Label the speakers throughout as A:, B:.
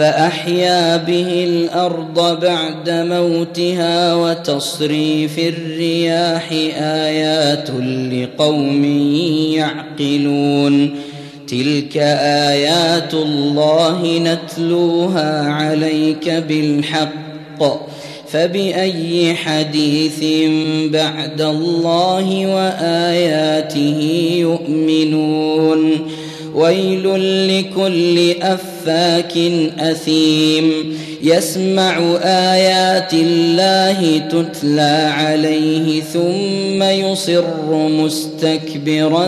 A: فأحيا به الأرض بعد موتها وتصريف الرياح آيات لقوم يعقلون. تلك آيات الله نتلوها عليك بالحق. فبأي حديث بعد الله وآياته يؤمنون؟ ويل لكل افاك أثيم. يسمع آيات الله تتلى عليه ثم يصر مستكبرا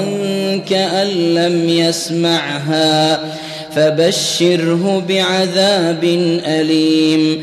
A: كأن لم يسمعها. فبشره بعذاب أليم.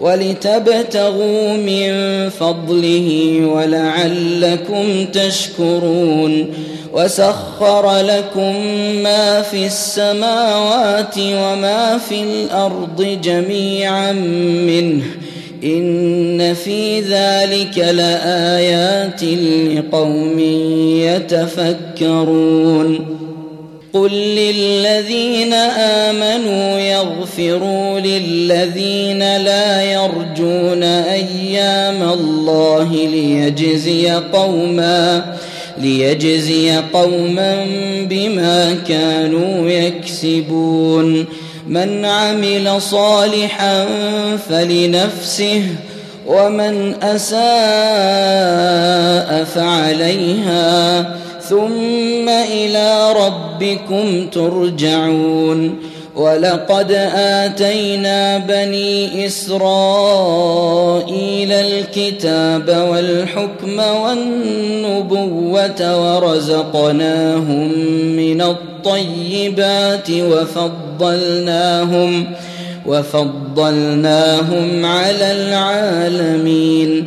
A: ولتبتغوا من فضله ولعلكم تشكرون وسخر لكم ما في السماوات وما في الأرض جميعا منه إن في ذلك لآيات لقوم يتفكرون قل للذين امنوا يغفروا للذين لا يرجون أيام الله ليجزي قوما ليجزي قوما بما كانوا يكسبون من عمل صالحا فلنفسه ومن اساء فعليها ثم إلى ربكم ترجعون. ولقد آتينا بني إسرائيل الكتاب والحكم والنبوة ورزقناهم من الطيبات وفضلناهم وفضلناهم على العالمين.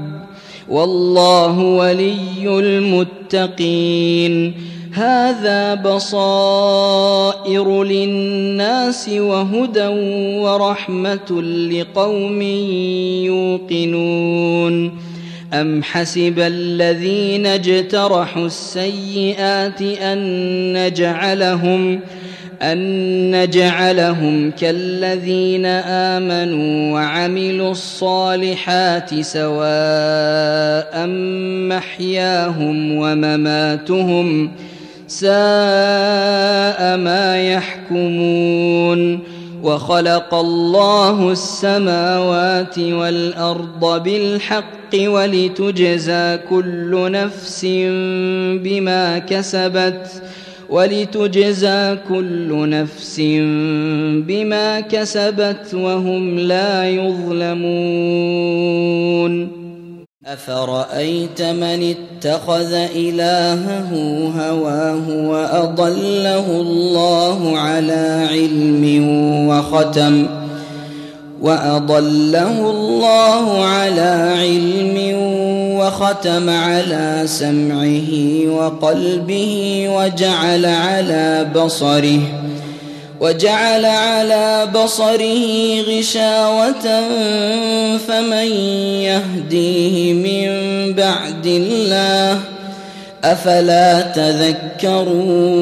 A: والله ولي المتقين. هذا بصائر للناس وهدى ورحمة لقوم يوقنون. أم حسب الذين اجترحوا السيئات أن نجعلهم أن نجعلهم كالذين آمنوا وعملوا الصالحات سواء محياهم ومماتهم ساء ما يحكمون وخلق الله السماوات والأرض بالحق ولتجزى كل نفس بما كسبت ۖ ولتجزى كل نفس بما كسبت وهم لا يظلمون. افرايت من اتخذ الهه هواه واضله الله على علم وختم واضله الله على علم وختم على سمعه وقلبه وجعل على بصره وجعل على بصره غشاوة فمن يهديه من بعد الله أفلا تذكرون؟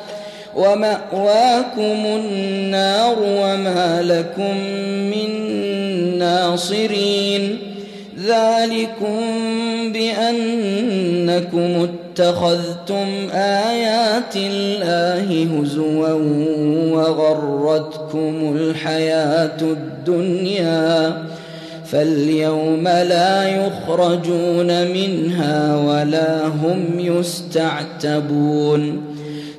A: ومأواكم النار وما لكم من ناصرين. ذلكم بأنكم اتخذتم آيات الله هزوا وغرتكم الحياة الدنيا. فاليوم لا يخرجون منها ولا هم يستعتبون.